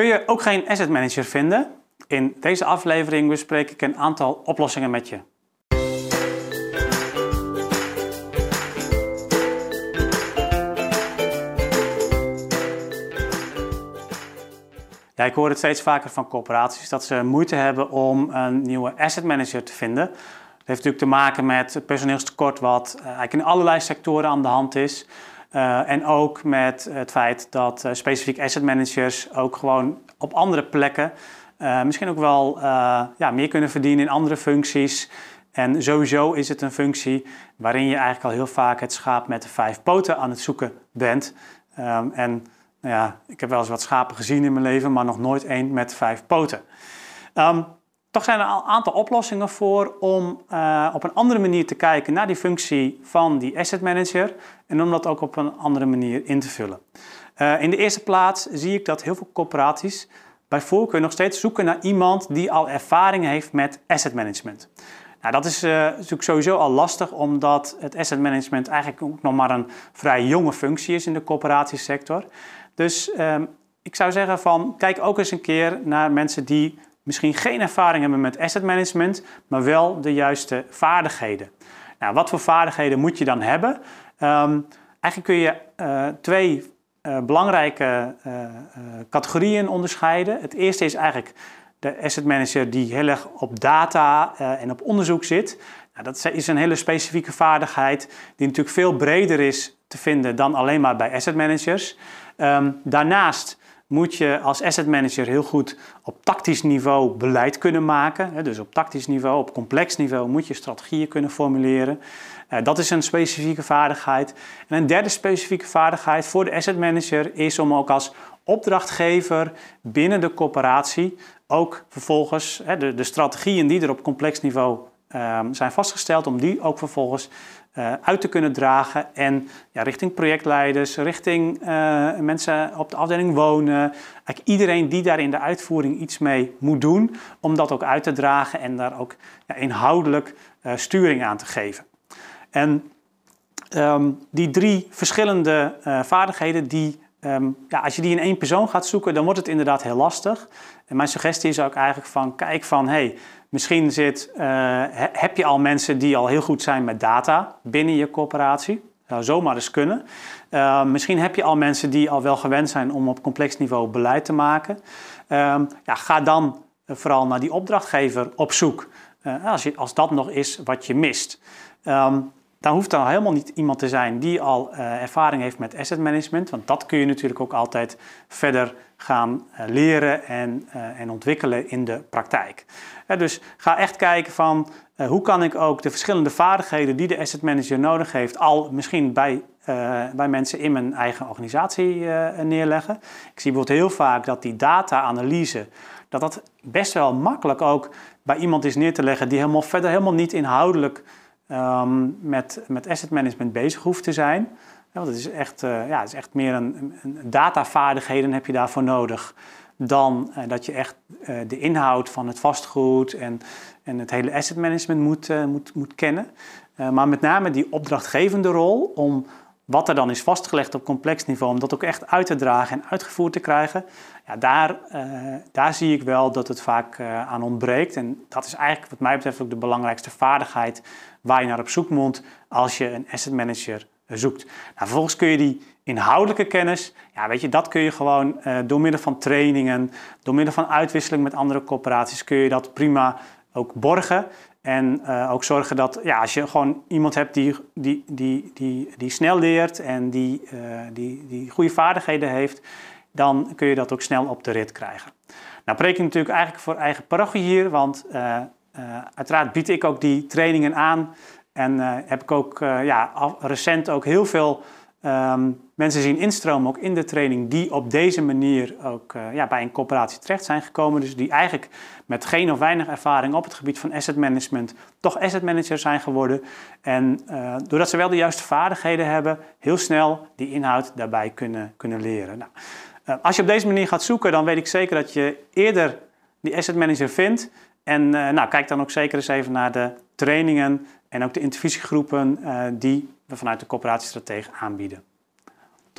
Kun je ook geen asset manager vinden? In deze aflevering bespreek ik een aantal oplossingen met je. Ja, ik hoor het steeds vaker van corporaties dat ze moeite hebben om een nieuwe asset manager te vinden. Dat heeft natuurlijk te maken met personeelstekort, wat eh, eigenlijk in allerlei sectoren aan de hand is. Uh, en ook met het feit dat uh, specifiek asset managers ook gewoon op andere plekken uh, misschien ook wel ja, meer kunnen verdienen in andere functies. En sowieso is het een functie waarin je eigenlijk al heel vaak het schaap met de vijf poten aan het zoeken bent. Um, en nou ja, ik heb wel eens wat schapen gezien in mijn leven, maar nog nooit één met vijf poten. Um, toch zijn er een aantal oplossingen voor om uh, op een andere manier te kijken naar die functie van die asset manager en om dat ook op een andere manier in te vullen. Uh, in de eerste plaats zie ik dat heel veel corporaties bij voorkeur nog steeds zoeken naar iemand die al ervaring heeft met asset management. Nou, dat is uh, natuurlijk sowieso al lastig, omdat het asset management eigenlijk ook nog maar een vrij jonge functie is in de corporatiesector. Dus um, ik zou zeggen van kijk ook eens een keer naar mensen die misschien geen ervaring hebben met asset management, maar wel de juiste vaardigheden. Nou, wat voor vaardigheden moet je dan hebben? Um, eigenlijk kun je uh, twee uh, belangrijke uh, categorieën onderscheiden. Het eerste is eigenlijk de asset manager die heel erg op data en op onderzoek zit. Nou, dat is een hele specifieke vaardigheid die natuurlijk veel breder is te vinden dan alleen maar bij asset managers. Um, daarnaast moet je als asset manager heel goed op tactisch niveau beleid kunnen maken. Dus op tactisch niveau, op complex niveau moet je strategieën kunnen formuleren. Eh, dat is een specifieke vaardigheid. En een derde specifieke vaardigheid voor de asset manager is om ook als opdrachtgever binnen de corporatie ook vervolgens de, de strategieën die er op complex niveau um, zijn vastgesteld, om die ook vervolgens uh, uit te kunnen dragen en ja, richting projectleiders, richting uh, mensen op de afdeling wonen, eigenlijk iedereen die daar in de uitvoering iets mee moet doen, om dat ook uit te dragen en daar ook ja, inhoudelijk uh, sturing aan te geven. En um, die drie verschillende vaardigheden, die, um, ja, als je die in één persoon gaat zoeken, dan wordt het inderdaad heel lastig. En mijn suggestie is ook eigenlijk van, kijk van, hey, Misschien zit, uh, heb je al mensen die al heel goed zijn met data binnen je corporatie. Zou zomaar eens kunnen. Uh, misschien heb je al mensen die al wel gewend zijn om op complex niveau beleid te maken. Uh, ja, ga dan vooral naar die opdrachtgever op zoek. Uh, als, je, als dat nog is wat je mist. Dan hoeft er helemaal niet iemand te zijn die al uh, ervaring heeft met asset management. Want dat kun je natuurlijk ook altijd verder gaan uh, leren en, uh, en ontwikkelen in de praktijk. dus ga echt kijken van hoe kan ik ook de verschillende vaardigheden die de asset manager nodig heeft, al misschien bij, bij mensen in mijn eigen organisatie neerleggen. Ik zie bijvoorbeeld heel vaak dat die data-analyse, dat dat best wel makkelijk ook bij iemand is neer te leggen die helemaal verder helemaal niet inhoudelijk um, met, met asset management bezig hoeft te zijn. Ja, want het is echt, uh, ja, is echt meer een, een datavaardigheden heb je daarvoor nodig dan uh, dat je echt uh, de inhoud van het vastgoed en, en het hele asset management moet, moet, moet kennen. maar met name die opdrachtgevende rol om wat er dan is vastgelegd op complex niveau, om dat ook echt uit te dragen en uitgevoerd te krijgen, ja, daar, daar zie ik wel dat het vaak aan ontbreekt. En dat is eigenlijk wat mij betreft ook de belangrijkste vaardigheid waar je naar op zoek moet als je een asset manager zoekt. Nou, vervolgens kun je die inhoudelijke kennis, ja, weet je, dat kun je gewoon uh, door middel van trainingen, door middel van uitwisseling met andere corporaties, kun je dat prima ook borgen. En uh, ook zorgen dat ja, als je gewoon iemand hebt die, die, die, die, die snel leert en die, uh, die, die goede vaardigheden heeft, dan kun je dat ook snel op de rit krijgen. Nou, preek natuurlijk eigenlijk voor eigen parochie hier, want uh, uiteraard bied ik ook die trainingen aan en heb ik ook ja, recent ook heel veel um, mensen zien instromen ook in de training die op deze manier ook ja, bij een coöperatie terecht zijn gekomen. Dus die eigenlijk met geen of weinig ervaring op het gebied van asset management toch asset manager zijn geworden. En doordat ze wel de juiste vaardigheden hebben, heel snel die inhoud daarbij kunnen, kunnen leren. Nou, als je op deze manier gaat zoeken, dan weet ik zeker dat je eerder die asset manager vindt en nou, kijk dan ook zeker eens even naar de trainingen en ook de intervisiegroepen die we vanuit de coöperatiestratege aanbieden.